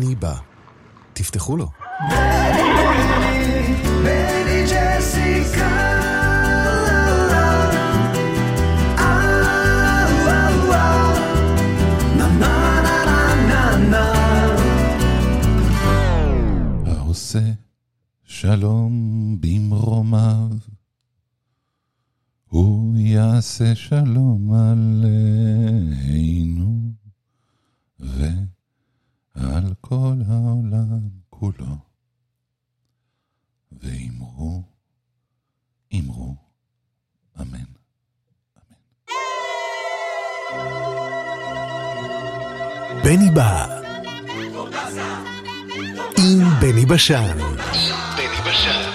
בני בא. תפתחו לו. בני, ג'סיקה שלום במרומיו, הוא יעשה שלום עלינו. בשן. בני בשן.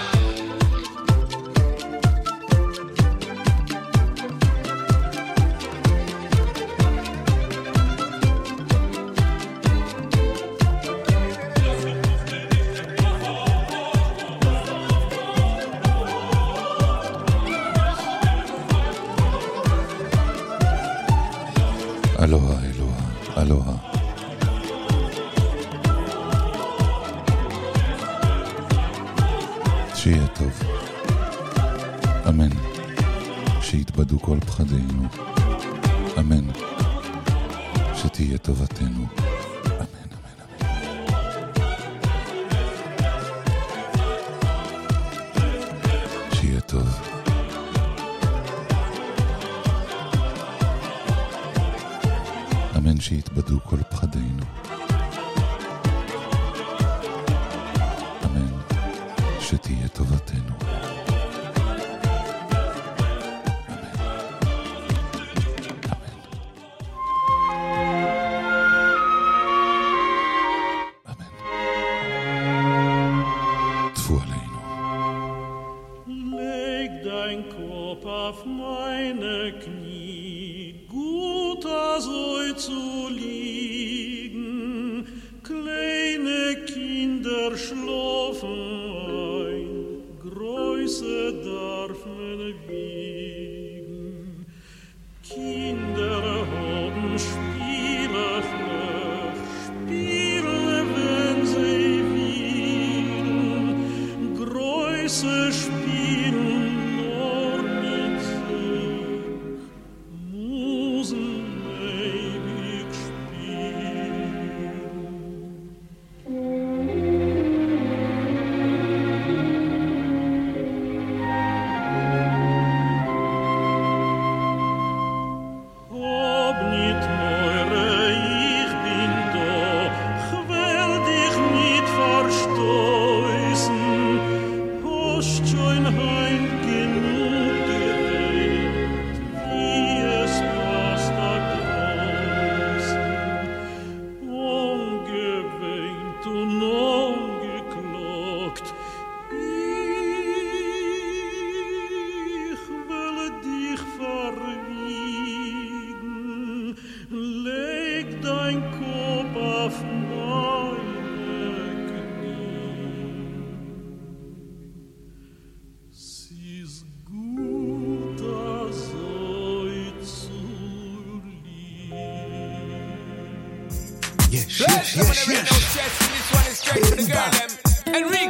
פחדינו. אמן, שתהיה טובתנו. yes, yes, yes, yes. yes. This one is straight for the girl, them. And real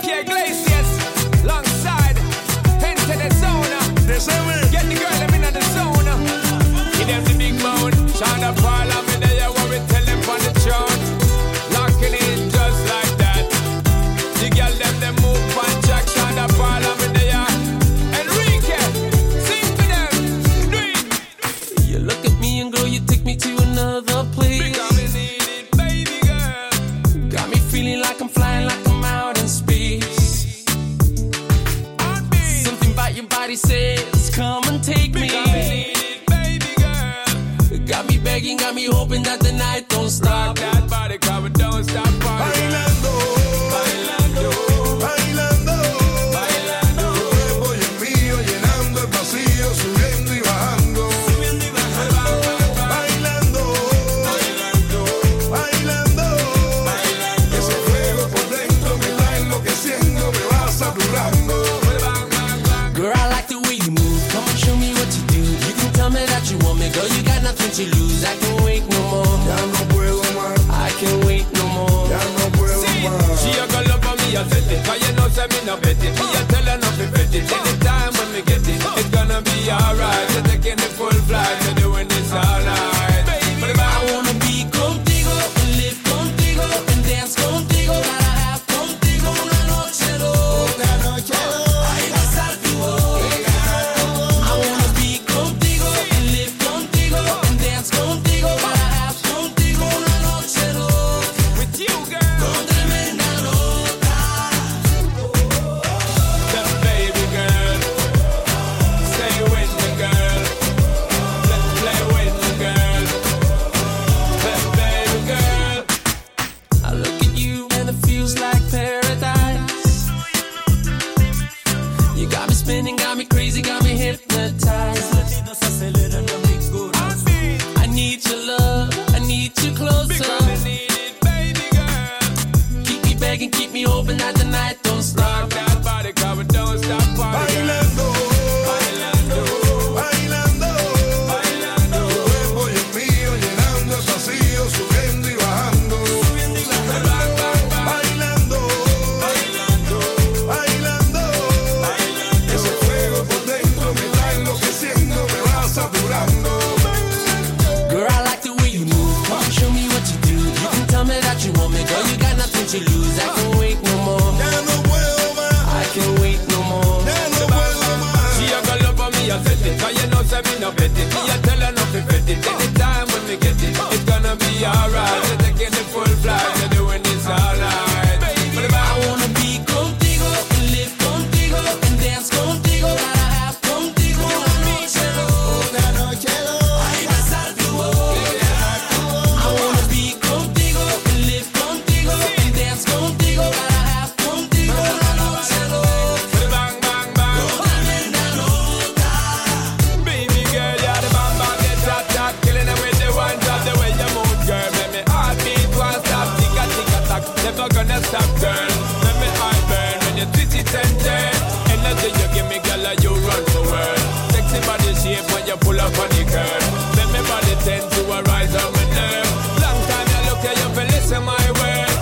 shape when you pull up on the curb. Then my body tend to arise on my nerve. Long time you look at you listen my word.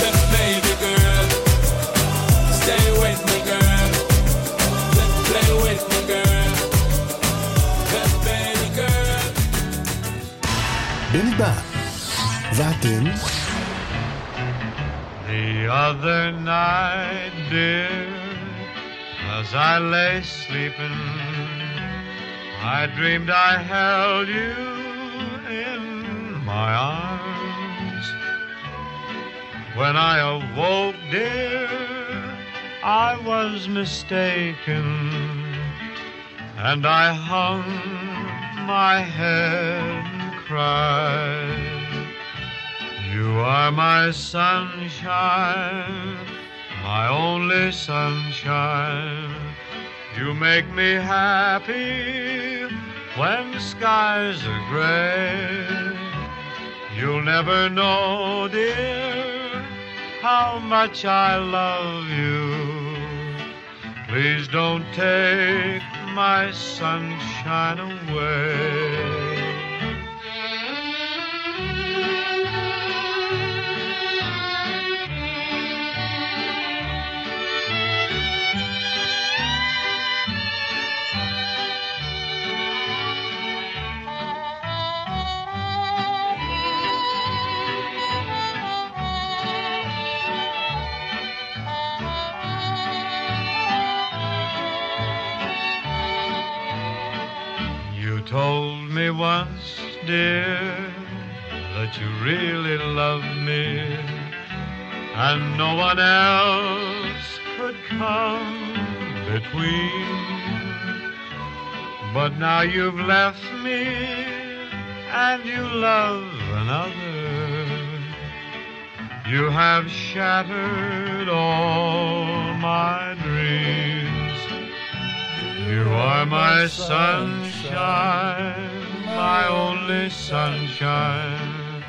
Then baby girl, stay with me girl. Then play with me girl. Then baby girl. בני בר, in? The other night, dear, as I lay sleeping. I dreamed I held you in my arms. When I awoke, dear, I was mistaken, and I hung my head and cried. You are my sunshine, my only sunshine. You make me happy when the skies are gray. You'll never know, dear, how much I love you. Please don't take my sunshine away. told me once, dear, that you really love me, and no one else could come between. But now you've left me, and you love another. You have shattered all my dreams. You are my sunshine, my only sunshine.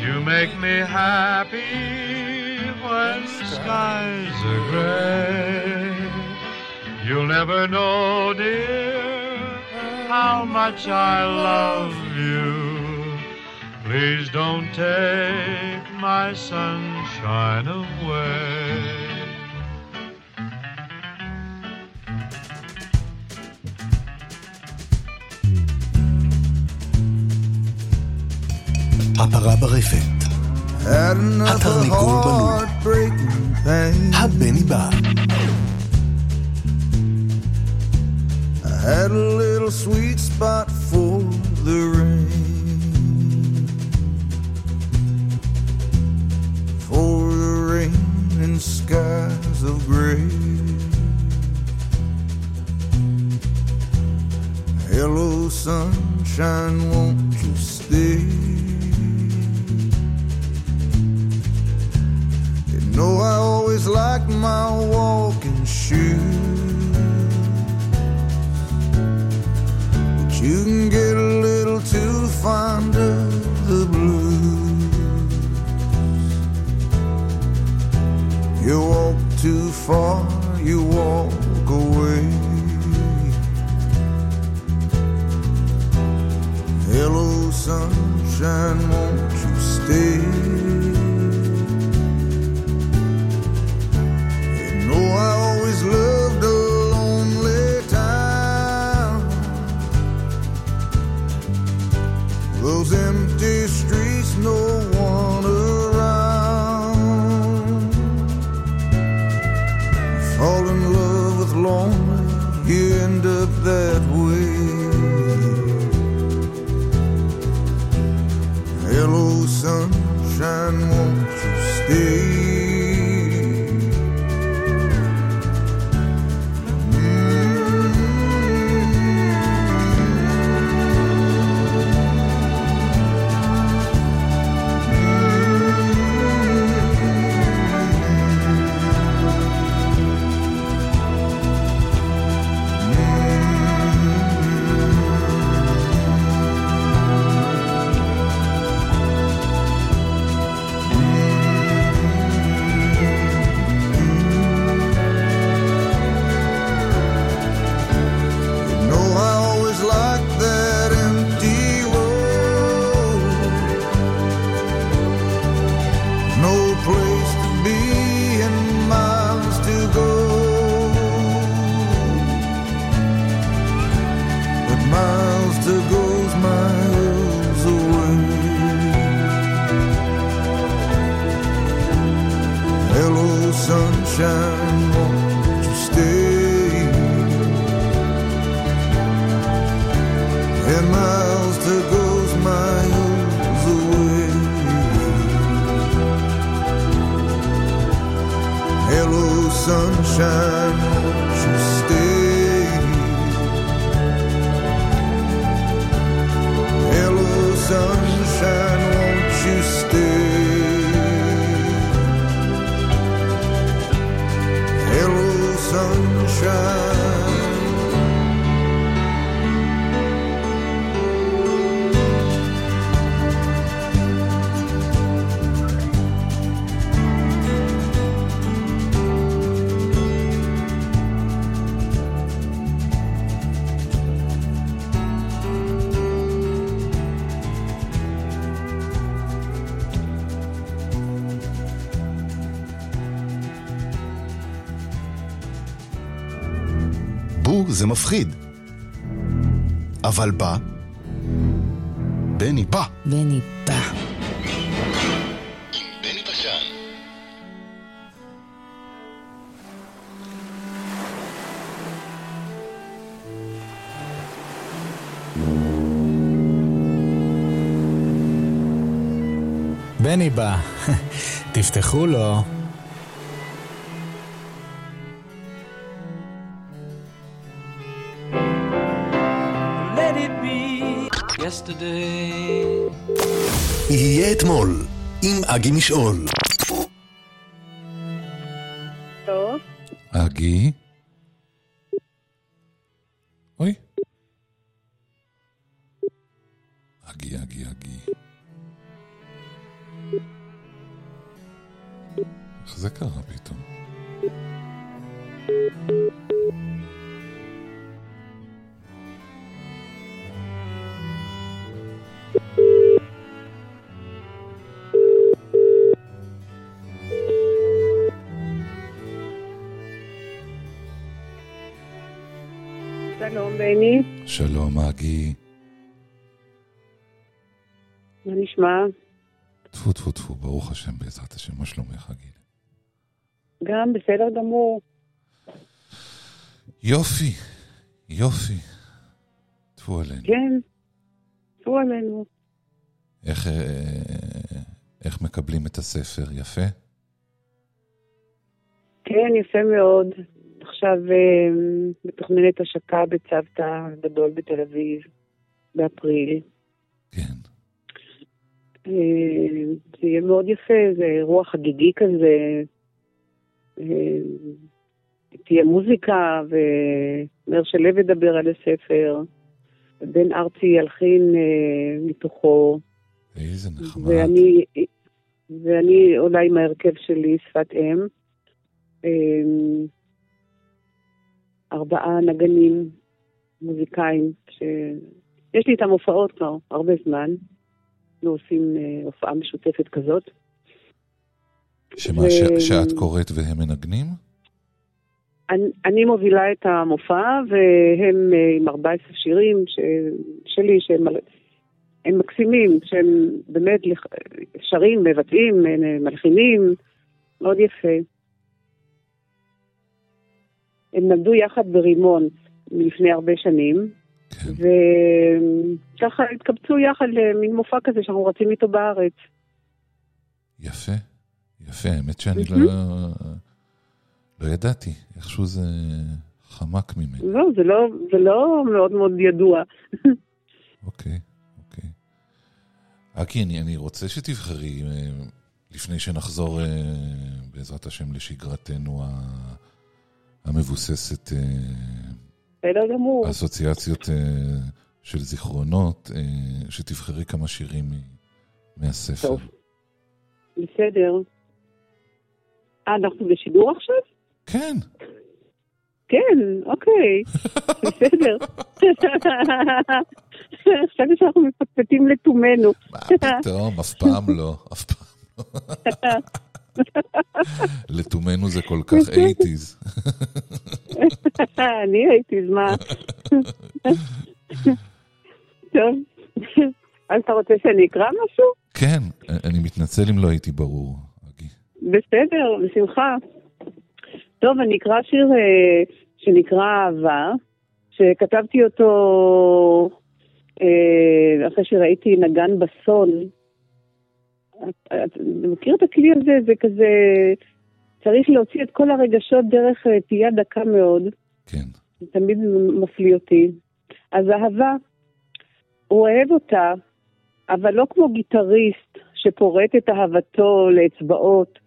You make me happy when skies are gray. You'll never know, dear, how much I love you. Please don't take my sunshine away. הפרה ברפת. Had enough of התרנגול בלול. heartbreaking pain. הבני בא. I had a little sweet spot for the rain. For the rain and skies of gray. Hello, sunshine, won't you stay? Know I always liked my walking shoes. But you can get a little too fond of the blues. You walk too far, you walk away. Hello, sunshine, won't you stay? Sunshine, מפחיד. אבל בא, בני בא. בני בא. בני בא. תפתחו לו. אתמול, עם אגי משעול. שלום בני, שלום, אגי. מה נשמע? טפו טפו טפו, ברוך השם, בעזרת השם, מה שלומך, גיל? גם בסדר גמור. יופי, יופי. טפו עלינו. כן, טפו עלינו. איך, אה, איך מקבלים את הספר? יפה? כן, יפה מאוד. עכשיו אה, מתוכננת השקה בצוותא גדול בתל אביב, באפריל. כן. אה, זה יהיה מאוד יפה, זה אירוע חגיגי כזה. אה, תהיה מוזיקה, ומאיר שלו ידבר על הספר. בן ארצי ילחין אה, מתוכו. איזה נחמד. ואני, ואני עולה עם ההרכב שלי, שפת אם. אמ, ארבעה נגנים מוזיקאים, שיש לי איתם הופעות כבר הרבה זמן. אנחנו עושים אה, הופעה משותפת כזאת. שמה, ו- ש, שאת קוראת והם מנגנים? אני, אני מובילה את המופע, והם אה, עם 14 שירים ש, שלי, שהם הם מקסימים, שהם באמת שרים, מבטאים, אה, מלחינים, מאוד יפה. הם נולדו יחד ברימון לפני הרבה שנים, כן. וככה התקבצו יחד למין מופע כזה שאנחנו רצים איתו בארץ. יפה, יפה. האמת שאני לא, לא ידעתי. איכשהו זה חמק ממני. לא, זה לא, זה לא מאוד מאוד ידוע. אוקיי, אוקיי. אקי, אני, אני רוצה שתבחרי, אה, לפני שנחזור אה, בעזרת השם לשגרתנו ה- המבוססת אה, בסדר גמור. אסוציאציות אה, של זיכרונות, אה, שתבחרי כמה שירים מהספר. טוב. בסדר. אה, אנחנו בשידור עכשיו? כן. כן, אוקיי. בסדר. חשבתי שאנחנו מפטפטים לתומנו. מה פתאום, אף פעם לא, אף פעם לא. לתומנו זה כל כך 80's. אני הייתי, אז מה? טוב. אז אתה רוצה שאני אקרא משהו? כן, אני מתנצל אם לא הייתי ברור. בסדר, בשמחה. טוב, אני אקרא שיר אה, שנקרא אהבה, שכתבתי אותו אה, אחרי שראיתי נגן בסון. אתה מכיר את הכלי הזה? זה כזה... צריך להוציא את כל הרגשות דרך אה, תהייה דקה מאוד. כן. זה תמיד מפליא אותי. אז אהבה, הוא אוהב אותה, אבל לא כמו גיטריסט שפורט את אהבתו לאצבעות,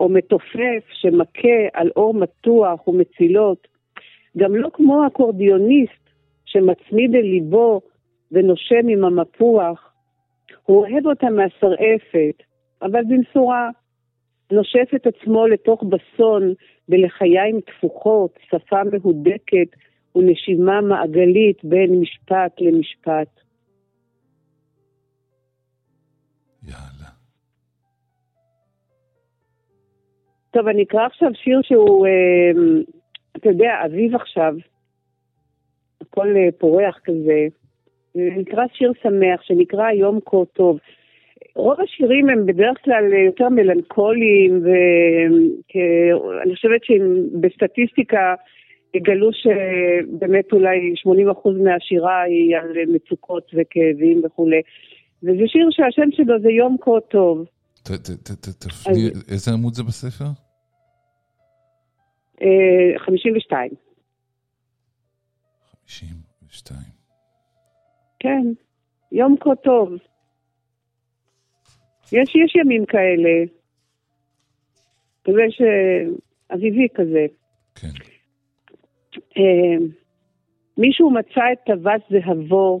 או מתופף שמכה על אור מתוח ומצילות, גם לא כמו אקורדיוניסט שמצמיד אל ליבו ונושם עם המפוח. הוא אוהב אותה מהשרעפת, אבל במשורה. נושף את עצמו לתוך בסון בלחיים תפוחות, שפה מהודקת ונשימה מעגלית בין משפט למשפט. יאללה. טוב, אני אקרא עכשיו שיר שהוא, אה, אתה יודע, אביב עכשיו. הכל אה, פורח כזה. זה נקרא שיר שמח, שנקרא יום כה טוב. רוב השירים הם בדרך כלל אה, יותר מלנכוליים, ואני חושבת שבסטטיסטיקה יגלו שבאמת אולי 80% מהשירה היא על מצוקות וכאבים וכולי. וזה שיר שהשם שלו זה יום כה טוב. תפני, איזה עמוד זה בספר? אה, 52. 52. כן, יום כה טוב. יש, יש ימים כאלה. כזה שאביבי כזה. כן. אה, מישהו מצא את טוות זהבו,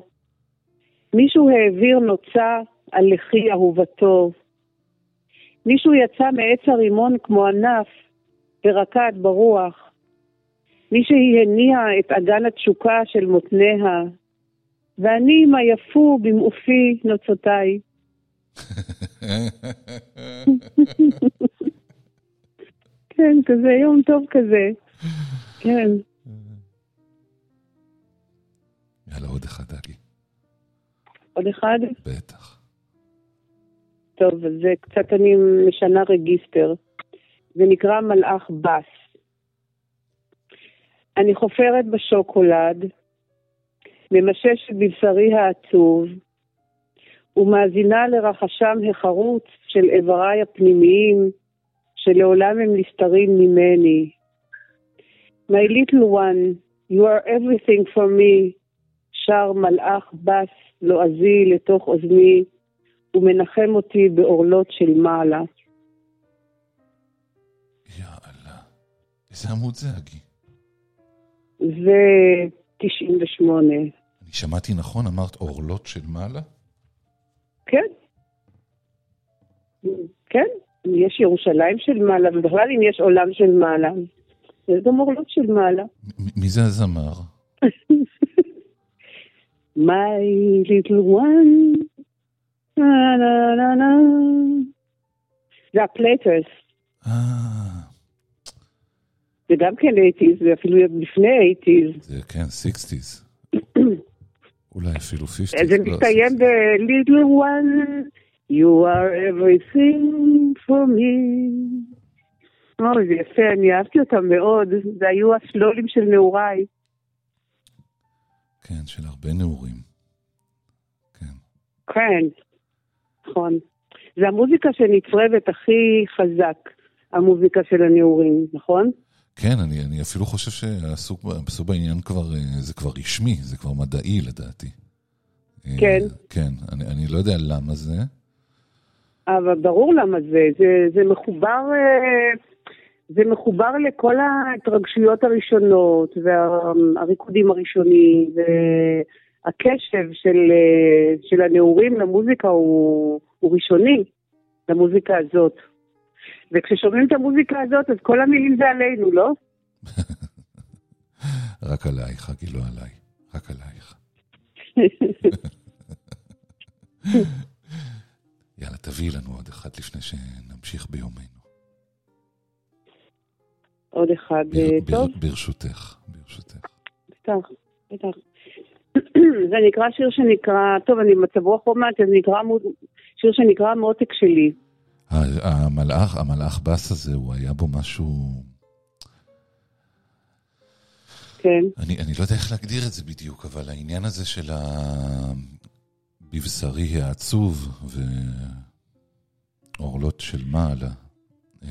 מישהו העביר נוצה על לחי אהובתו. מישהו יצא מעץ הרימון כמו ענף ורקד ברוח. מישהי הניעה את אגן התשוקה של מותניה, ואני מה יפו במעופי נוצותיי. כן, כזה יום טוב כזה. כן. יאללה, עוד אחד, אגי. עוד אחד? בטח. טוב, אז זה קצת אני משנה רגיסטר. זה נקרא מלאך בס. אני חופרת בשוקולד, ממששת בבשרי העצוב, ומאזינה לרחשם החרוץ של איבריי הפנימיים, שלעולם הם נסתרים ממני. My little one, you are everything for me, שר מלאך בס לועזי לתוך אוזני, ומנחם אותי בעורלות של מעלה. יאללה. איזה עמוד זה, אגי? זה 98. שמעתי נכון? אמרת עורלות של מעלה? כן. כן, יש ירושלים של מעלה, ובכלל אם יש עולם של מעלה, יש גם עורלות של מעלה. מי זה הזמר? My little one, na na na na. זה ה Platters. אה, זה גם כן 80's, זה אפילו לפני 80's. זה כן, 60's. אולי אפילו 50's. זה לא, מסתיים 60's. ב-little one, you are everything for me. אוי, זה יפה, אני אהבתי אותם מאוד. זה היו הסלולים של נעוריי. כן, של הרבה נעורים. כן, נכון. זה המוזיקה שנצרבת הכי חזק, המוזיקה של הנעורים, נכון? כן, אני, אני אפילו חושב שעשו עשו בעניין כבר, אה, זה כבר רשמי, זה כבר מדעי לדעתי. אה, כן. כן, אני, אני לא יודע למה זה. אבל ברור למה זה, זה, זה מחובר, אה, זה מחובר לכל ההתרגשויות הראשונות והריקודים הראשונים והקשב של, של הנעורים למוזיקה הוא, הוא ראשוני, למוזיקה הזאת. וכששומעים את המוזיקה הזאת, אז כל המילים זה עלינו, לא? רק עלייך, אגי, לא עליי. רק עלייך. יאללה, תביאי לנו עוד אחד לפני שנמשיך ביומנו. עוד אחד, בר, אה, בר, טוב, ברשותך, ברשותך. בטח, בטח. זה נקרא שיר שנקרא, טוב, אני במצב רוח עוד מעט, אז נקרא שיר שנקרא המותק שלי. המלאך, המלאך בס הזה, הוא היה בו משהו... כן. אני, אני לא יודע איך להגדיר את זה בדיוק, אבל העניין הזה של ה... בבשרי העצוב ועורלות של מעלה. אה,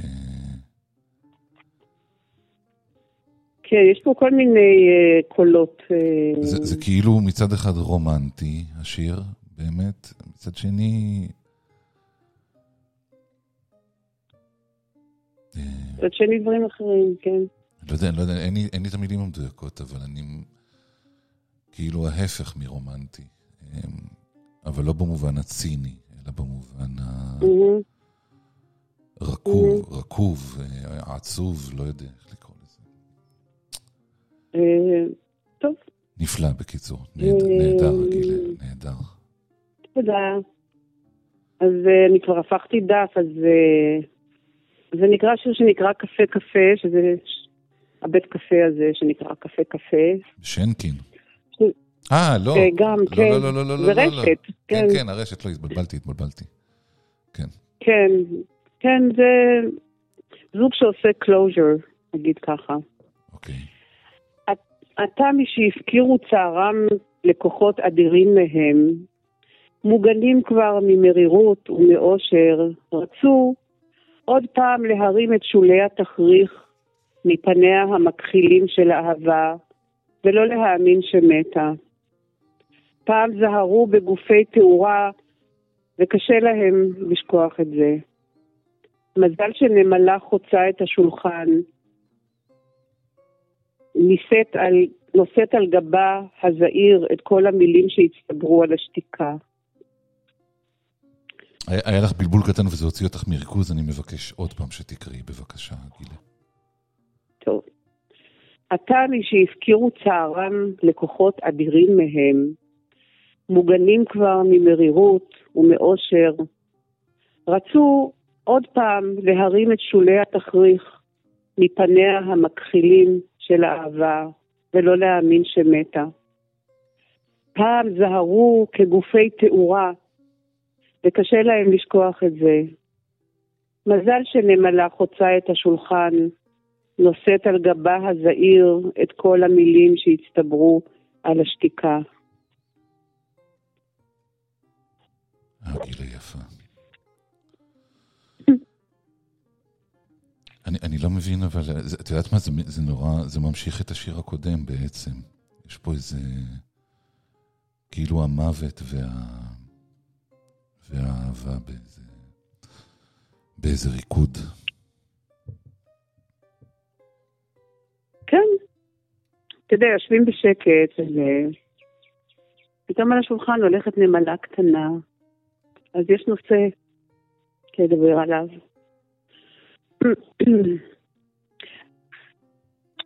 כן, יש פה כל מיני אה, קולות. אה, זה, זה כאילו מצד אחד רומנטי, השיר, באמת, מצד שני... מצד שני דברים אחרים, כן. לא יודע, לא יודע, אין לי, אין לי את המילים המדויקות, אבל אני כאילו ההפך מרומנטי. אמ, אבל לא במובן הציני, אלא במובן. הרקוב, רקוב, אה, עצוב, לא יודע איך לקרוא לזה. אה, טוב, נפלא, בקיצור. נהדר, גילה, נהדר. תודה. אז אה, אני כבר הפכתי דף, אז אה, זה נקרא שיר שנקרא קפה קפה, שזה ש- הבית קפה הזה שנקרא קפה קפה. שנקין. ש- אה, לא. אה, גם, לא, כן. לא, לא, לא, לא, לא, לא. רשת, כן, כן. כן, הרשת, לא, התבלבלתי, התבלבלתי. כן. כן, כן, זה זוג שעושה closure, נגיד ככה. אוקיי. עתה משהפקירו צערם לקוחות אדירים מהם, מוגנים כבר ממרירות ומאושר, רצו עוד פעם להרים את שולי התכריך מפניה המכחילים של האהבה, ולא להאמין שמתה. פעם זהרו בגופי תאורה, וקשה להם לשכוח את זה. מזל שנמלה חוצה את השולחן, נישאת על, נושאת על גבה הזעיר את כל המילים שהצטברו על השתיקה. היה, לך בלבול קטן וזה הוציא אותך מריכוז, אני מבקש עוד פעם שתקראי, בבקשה, גילה. טוב. עתה משהפקירו צערם לקוחות אדירים מהם, מוגנים כבר ממרירות ומאושר, רצו עוד פעם להרים את שולי התכריך מפניה המכחילים של האהבה, ולא להאמין שמתה. פעם זהרו כגופי תאורה, וקשה להם לשכוח את זה. מזל שנמלה חוצה את השולחן, נושאת על גבה הזעיר את כל המילים שהצטברו על השתיקה. הגילה יפה. אני, אני לא מבין, אבל את יודעת מה, זה, זה נורא, זה ממשיך את השיר הקודם בעצם. יש פה איזה, כאילו המוות וה, והאהבה באיזה, באיזה ריקוד. כן. אתה יודע, יושבים בשקט, ופתאום על השולחן הולכת נמלה קטנה, אז יש נושא לדבר עליו.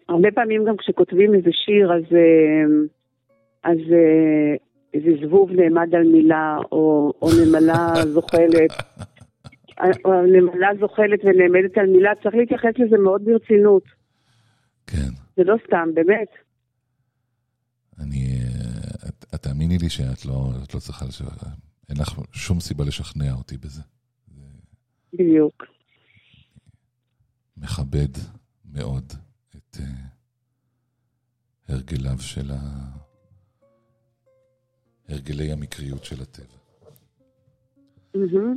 הרבה פעמים גם כשכותבים איזה שיר, אז, אה, אז אה, איזה זבוב נעמד על מילה, או, או נמלה זוחלת. נמלה זוחלת ונעמדת על מילה, צריך להתייחס לזה מאוד ברצינות. כן. זה לא סתם, באמת. אני, את, את תאמיני לי שאת לא, את לא צריכה, לש... אין לך שום סיבה לשכנע אותי בזה. בדיוק. מכבד מאוד את uh, הרגליו של ה... הרגלי המקריות של הטבע. מהמם.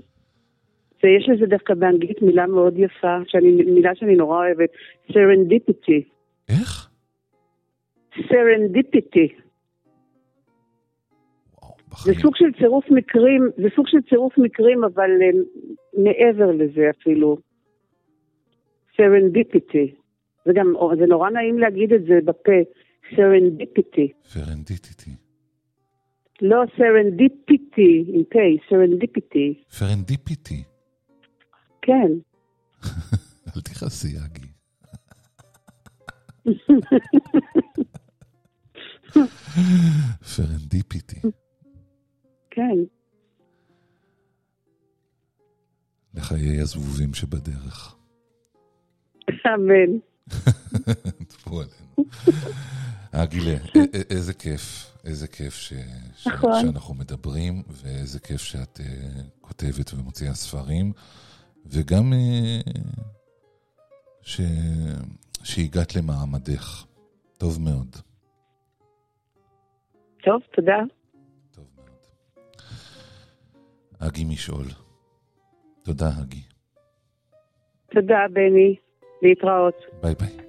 ויש לזה דווקא באנגלית מילה מאוד יפה, שאני, מילה שאני נורא אוהבת, serendipity. איך? serendipity. זה סוג של צירוף מקרים, זה סוג של צירוף מקרים, אבל אה, מעבר לזה אפילו. serendipity. זה גם, זה נורא נעים להגיד את זה בפה, serendipity. פרנדיטיטי. לא serendipity, עם פה, serendipity. פרנדיפיטי. כן. אל תכעסי, אגי. פרנדיפיטי. כן. לחיי הזבובים שבדרך. אמן. טפו עלינו. אה, גילה, א- א- איזה כיף, איזה כיף ש... ש... נכון. שאנחנו מדברים, ואיזה כיף שאת uh, כותבת ומוציאה ספרים, וגם uh, ש... שהגעת למעמדך. טוב מאוד. טוב, תודה. אגי משעול. תודה, אגי. תודה, בני. להתראות. ביי ביי.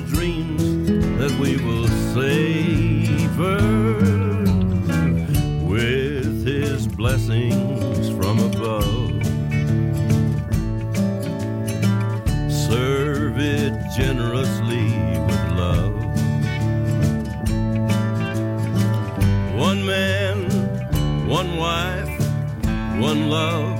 the dreams that we will savor with his blessings from above. Serve it generously with love. One man, one wife, one love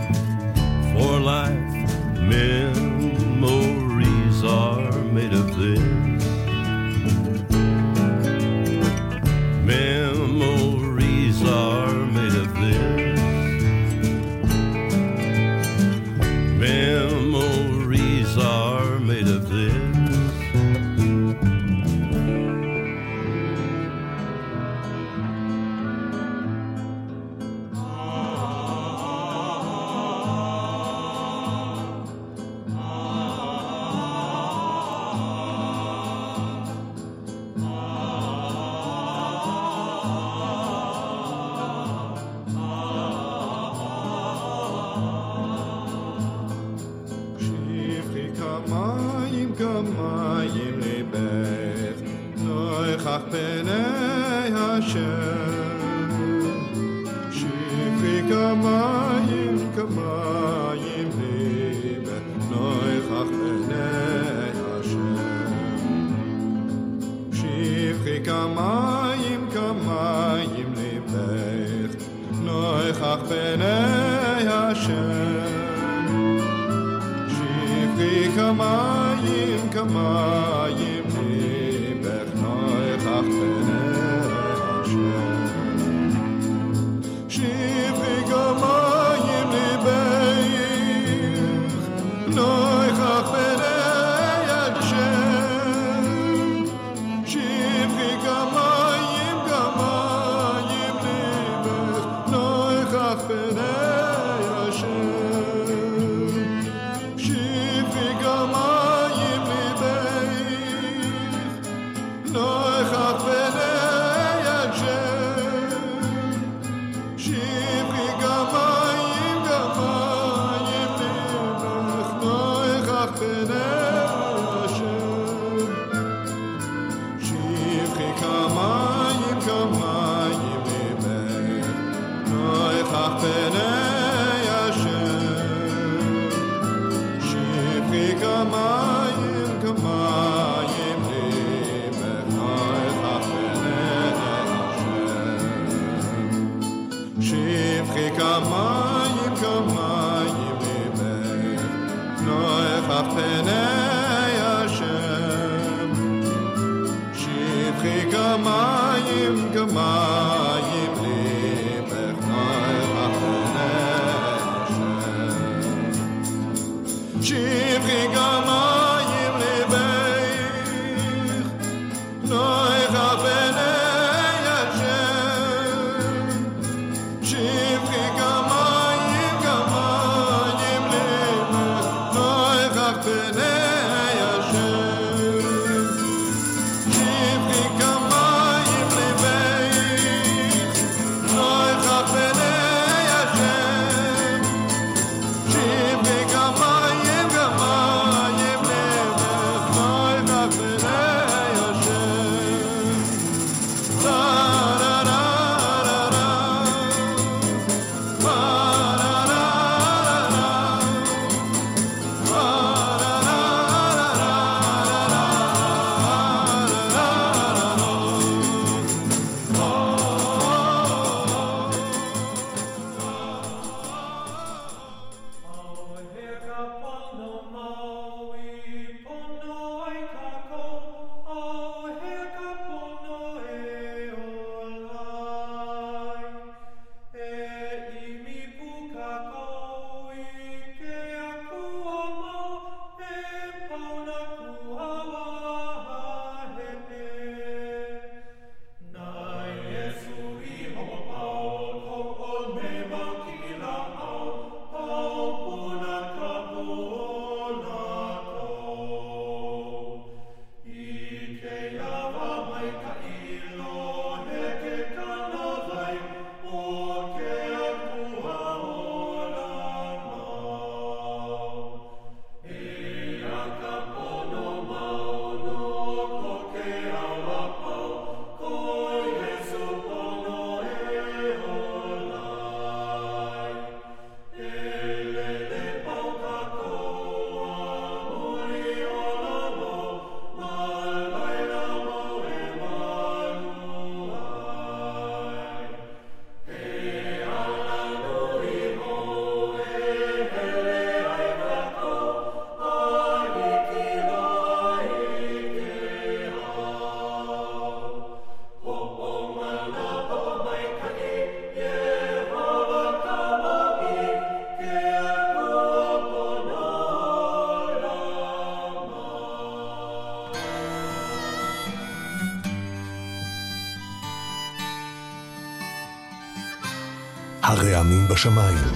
הרעמים בשמיים.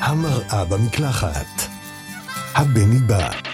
המראה במקלחת. הבני בא.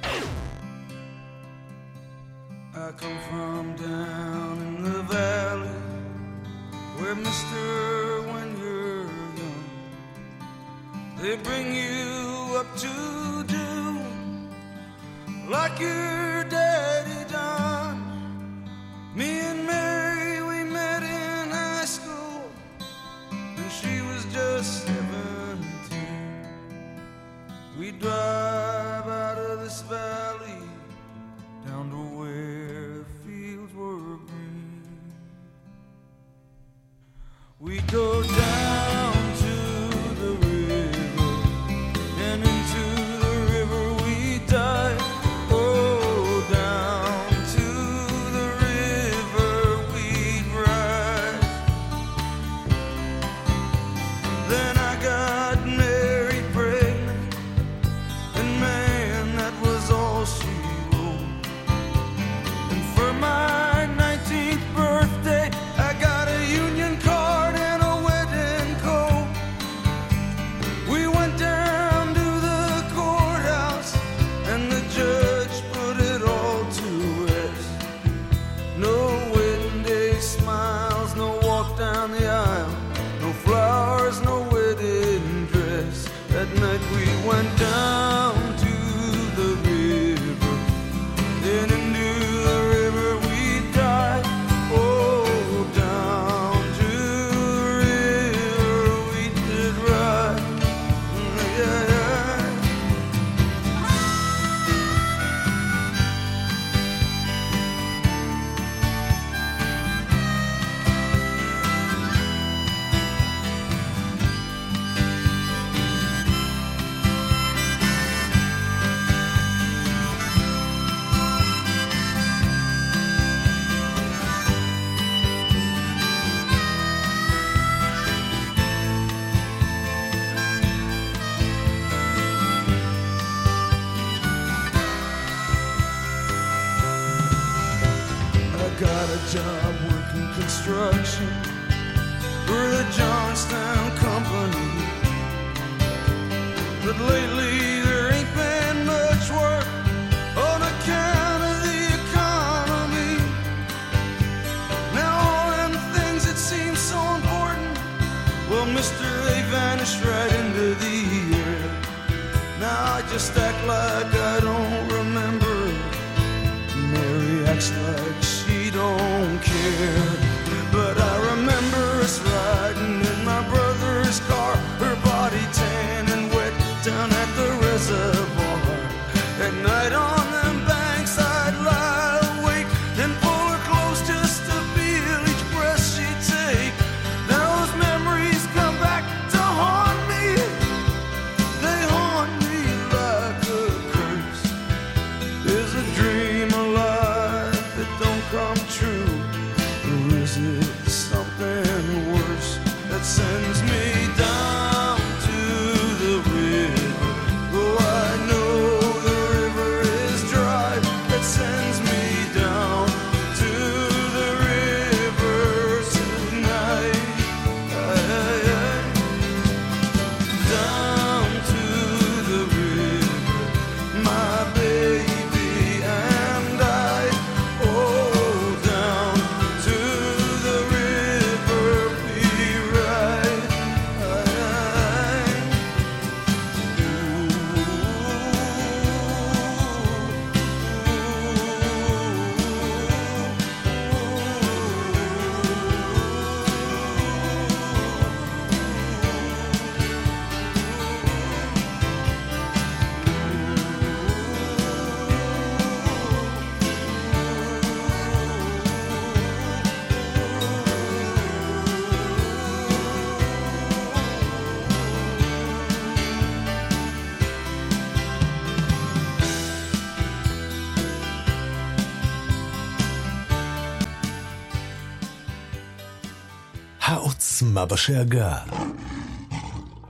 המלחמה בשאגה.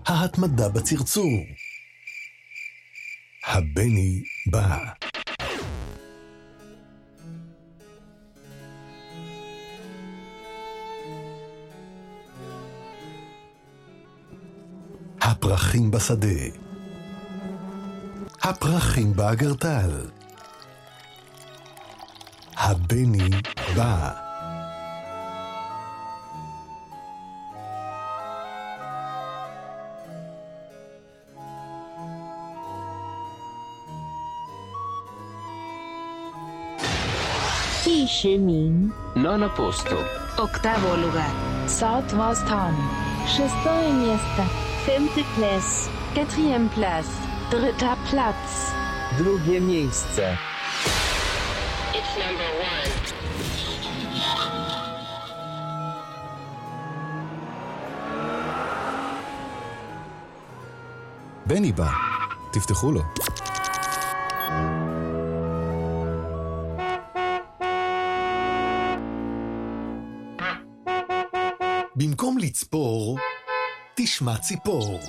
ההתמדה בצרצור. הבני בא. הפרחים בשדה. הפרחים באגרטל. הבני בא. Nono posto. Octavo lugar. Southwest Town. Шестое место. Femte place. Quatrième place. Dritter Platz. Drugie miejsce. It's number one. בני בא, תפתחו לו. במקום לצפור, תשמע ציפור.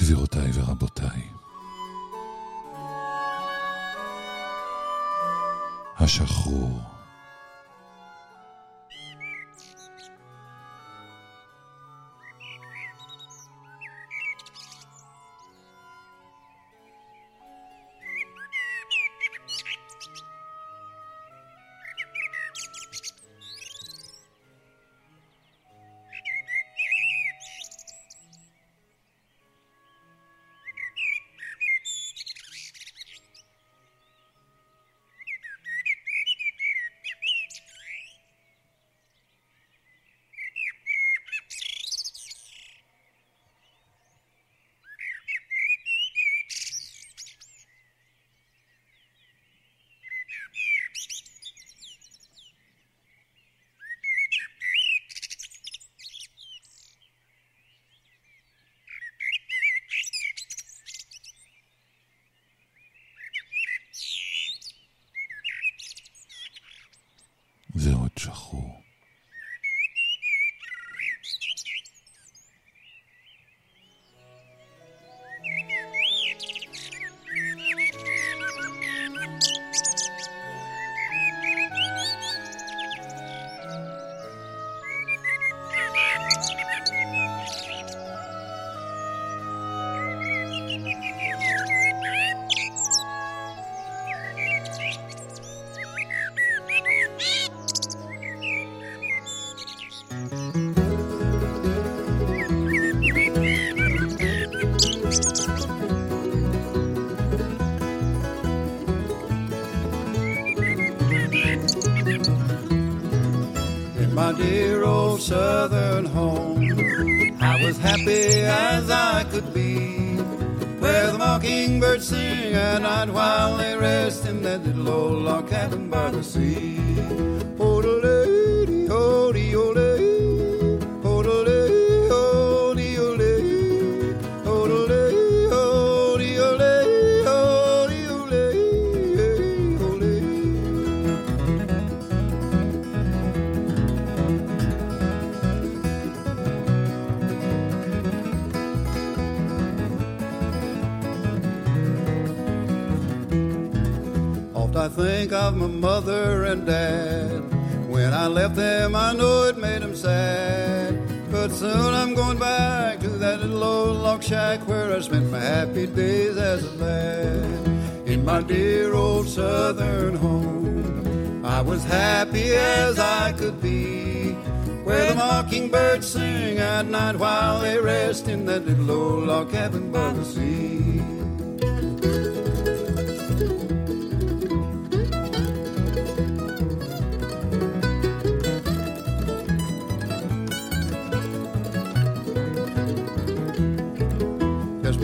גבירותיי ורבותיי, השחרור. My dear old southern home. I was happy as I could be, where the mockingbirds sing at night while they rest in that little old log cabin by the sea. Oh-de-lady, think of my mother and dad. When I left them, I know it made them sad. But soon I'm going back to that little old log shack where I spent my happy days as a lad. In my dear old southern home, I was happy as I could be. Where the mockingbirds sing at night while they rest in that little old log cabin by the sea.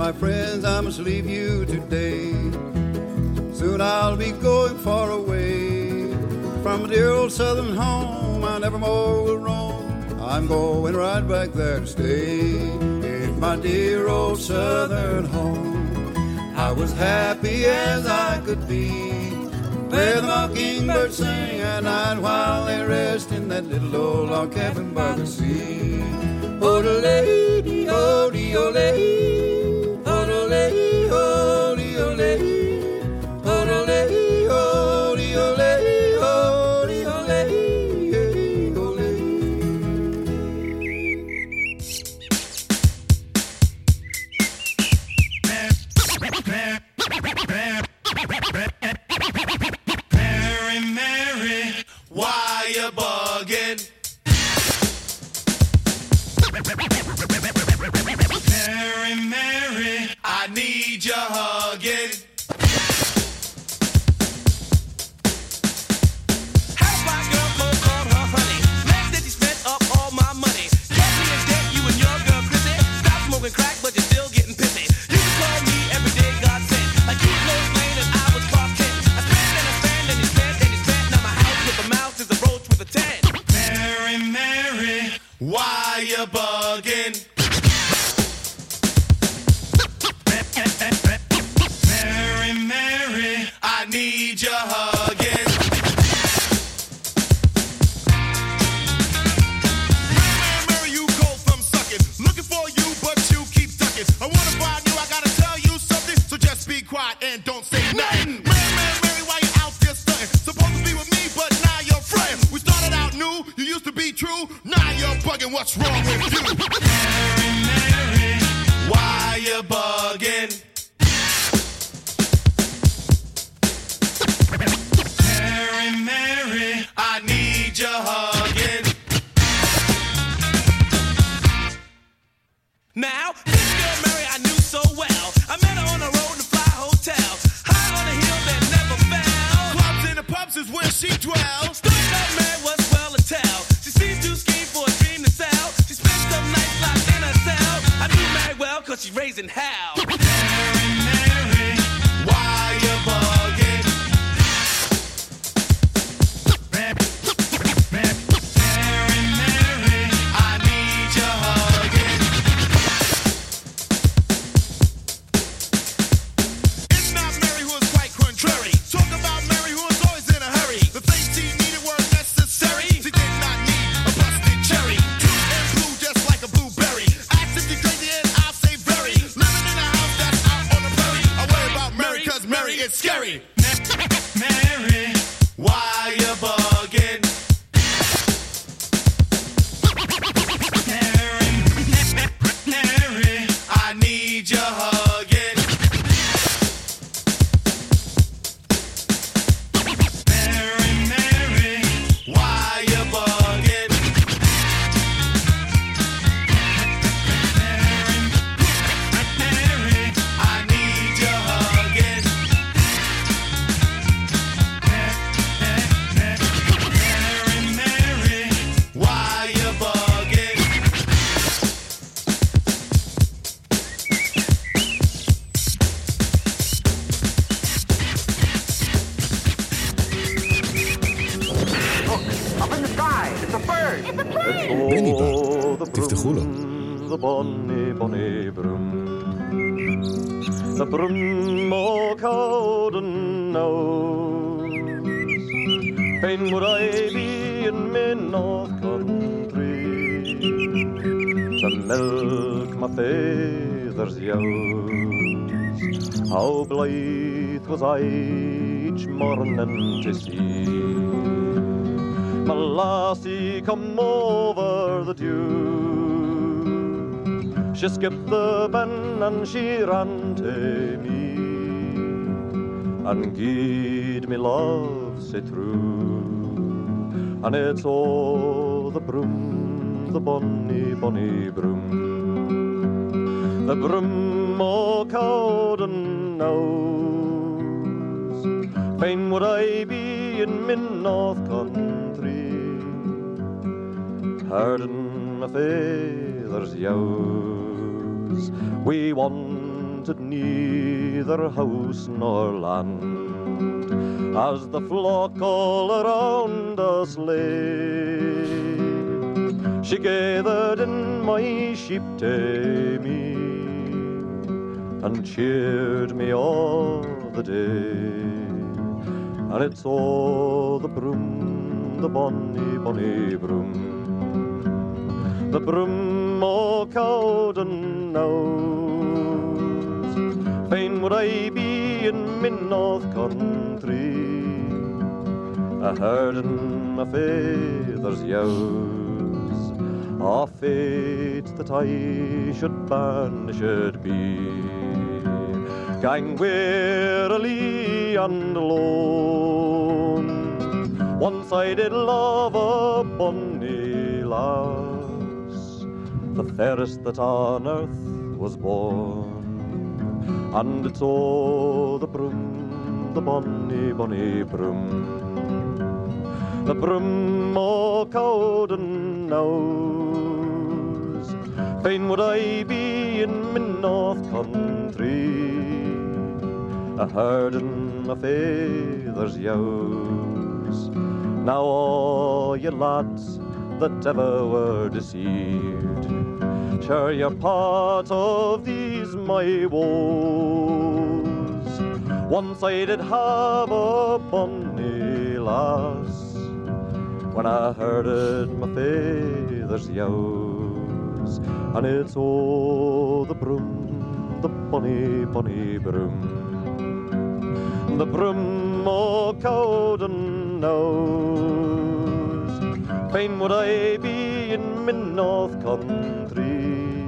my friends, I must leave you today. Soon I'll be going far away from dear old southern home. I never more will roam. I'm going right back there to stay in my dear old southern home. I was happy as I could be. Where the mockingbirds sing at night while they rest in that little old log cabin by the sea. Oh, lady, oh, lady. raising hell. yours. How blithe was I each morning to see my lassie come over the dew. She skipped the ben and she ran to me and gied me love sae true. And it's all the broom, the bonny, bonny broom. The broom o' Cowden knows. Fain would I be in min north country, herding my father's yows. We wanted neither house nor land, as the flock all around us lay. She gathered in my sheep to me and cheered me all the day. And it's all the broom, the bonny, bonny broom. The broom o' Cowden knows. Fain would I be in min north country, a herding my father's yows. A fate that I should banished be. Gang wearily and alone. Once I did love a bonny lass, the fairest that on earth was born. And it's all the broom, the bonny, bonny broom. The broom o' Cowden knows. Fain would I be in min north country, a herding my father's yows. Now all ye lads that ever were deceived, share your part of these my woes. Once I did have a bonny lass, when I herded my father's yows, and it's all the broom, the bonny, bonny broom. The broom o' Cowden knows. Fain would I be in min north country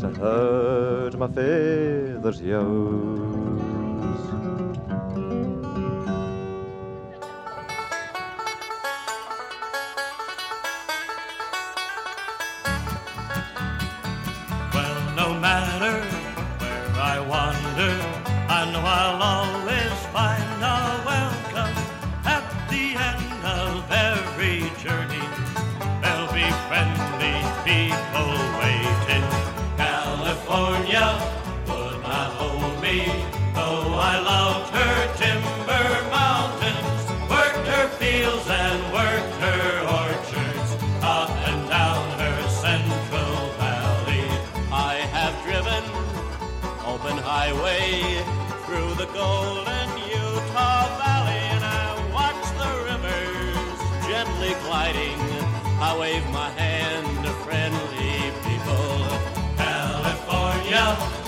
to herd my father's yows. People. California would not hold me, though I loved her 안녕.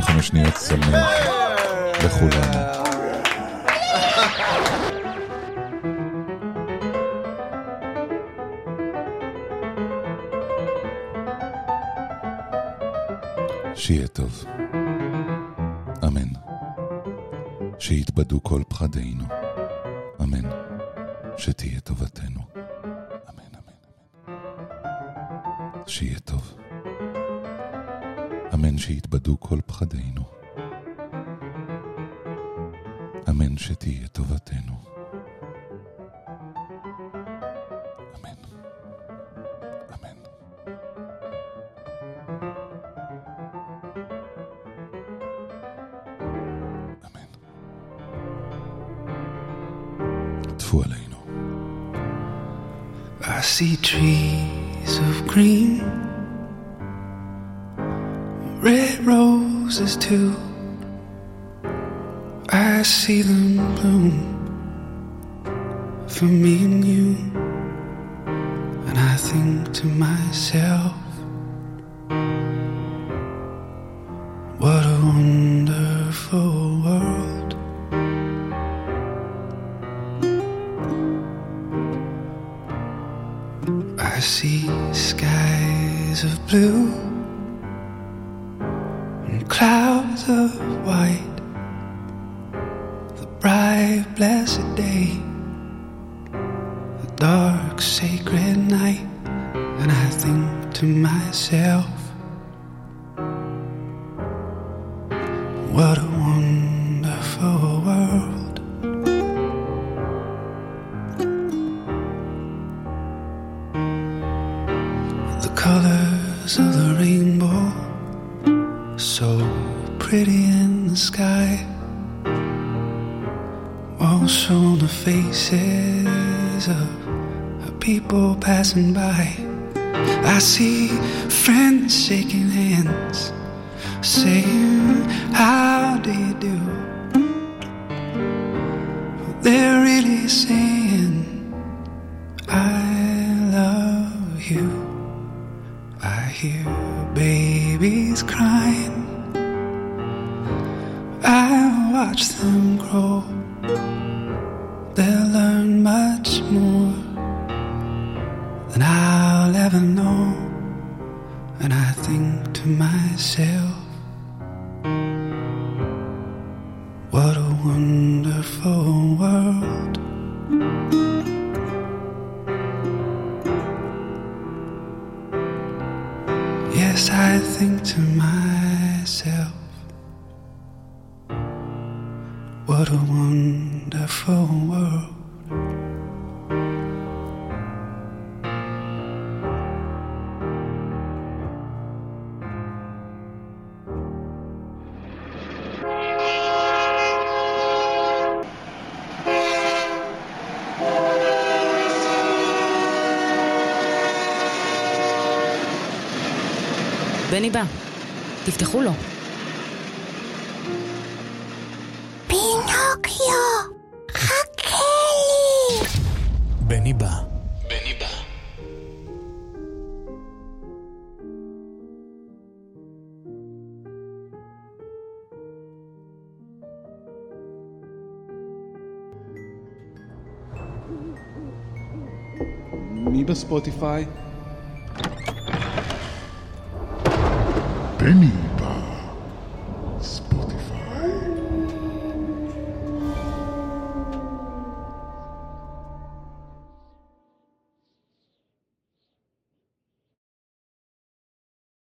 5.55, 55 שניות צלמים לכולנו. שיהיה טוב. אמן. שיתבדו כל פחדינו. אמן. שתהיה טובתנו. אמן, אמן, אמן. שיהיה טוב. אמן שיתבדו כל פחדינו. אמן שתהיה טובתנו. אמן. אמן. אמן. טפו עלינו. I see trees of green, roses too. I see them bloom for me and you, and I think to myself, really saying, I love you. I hear babies crying. I watch them grow. בני בא, תפתחו לו. פינוקיו, חכה לי! בני בא. בני בא. מי בספוטיפיי? בני.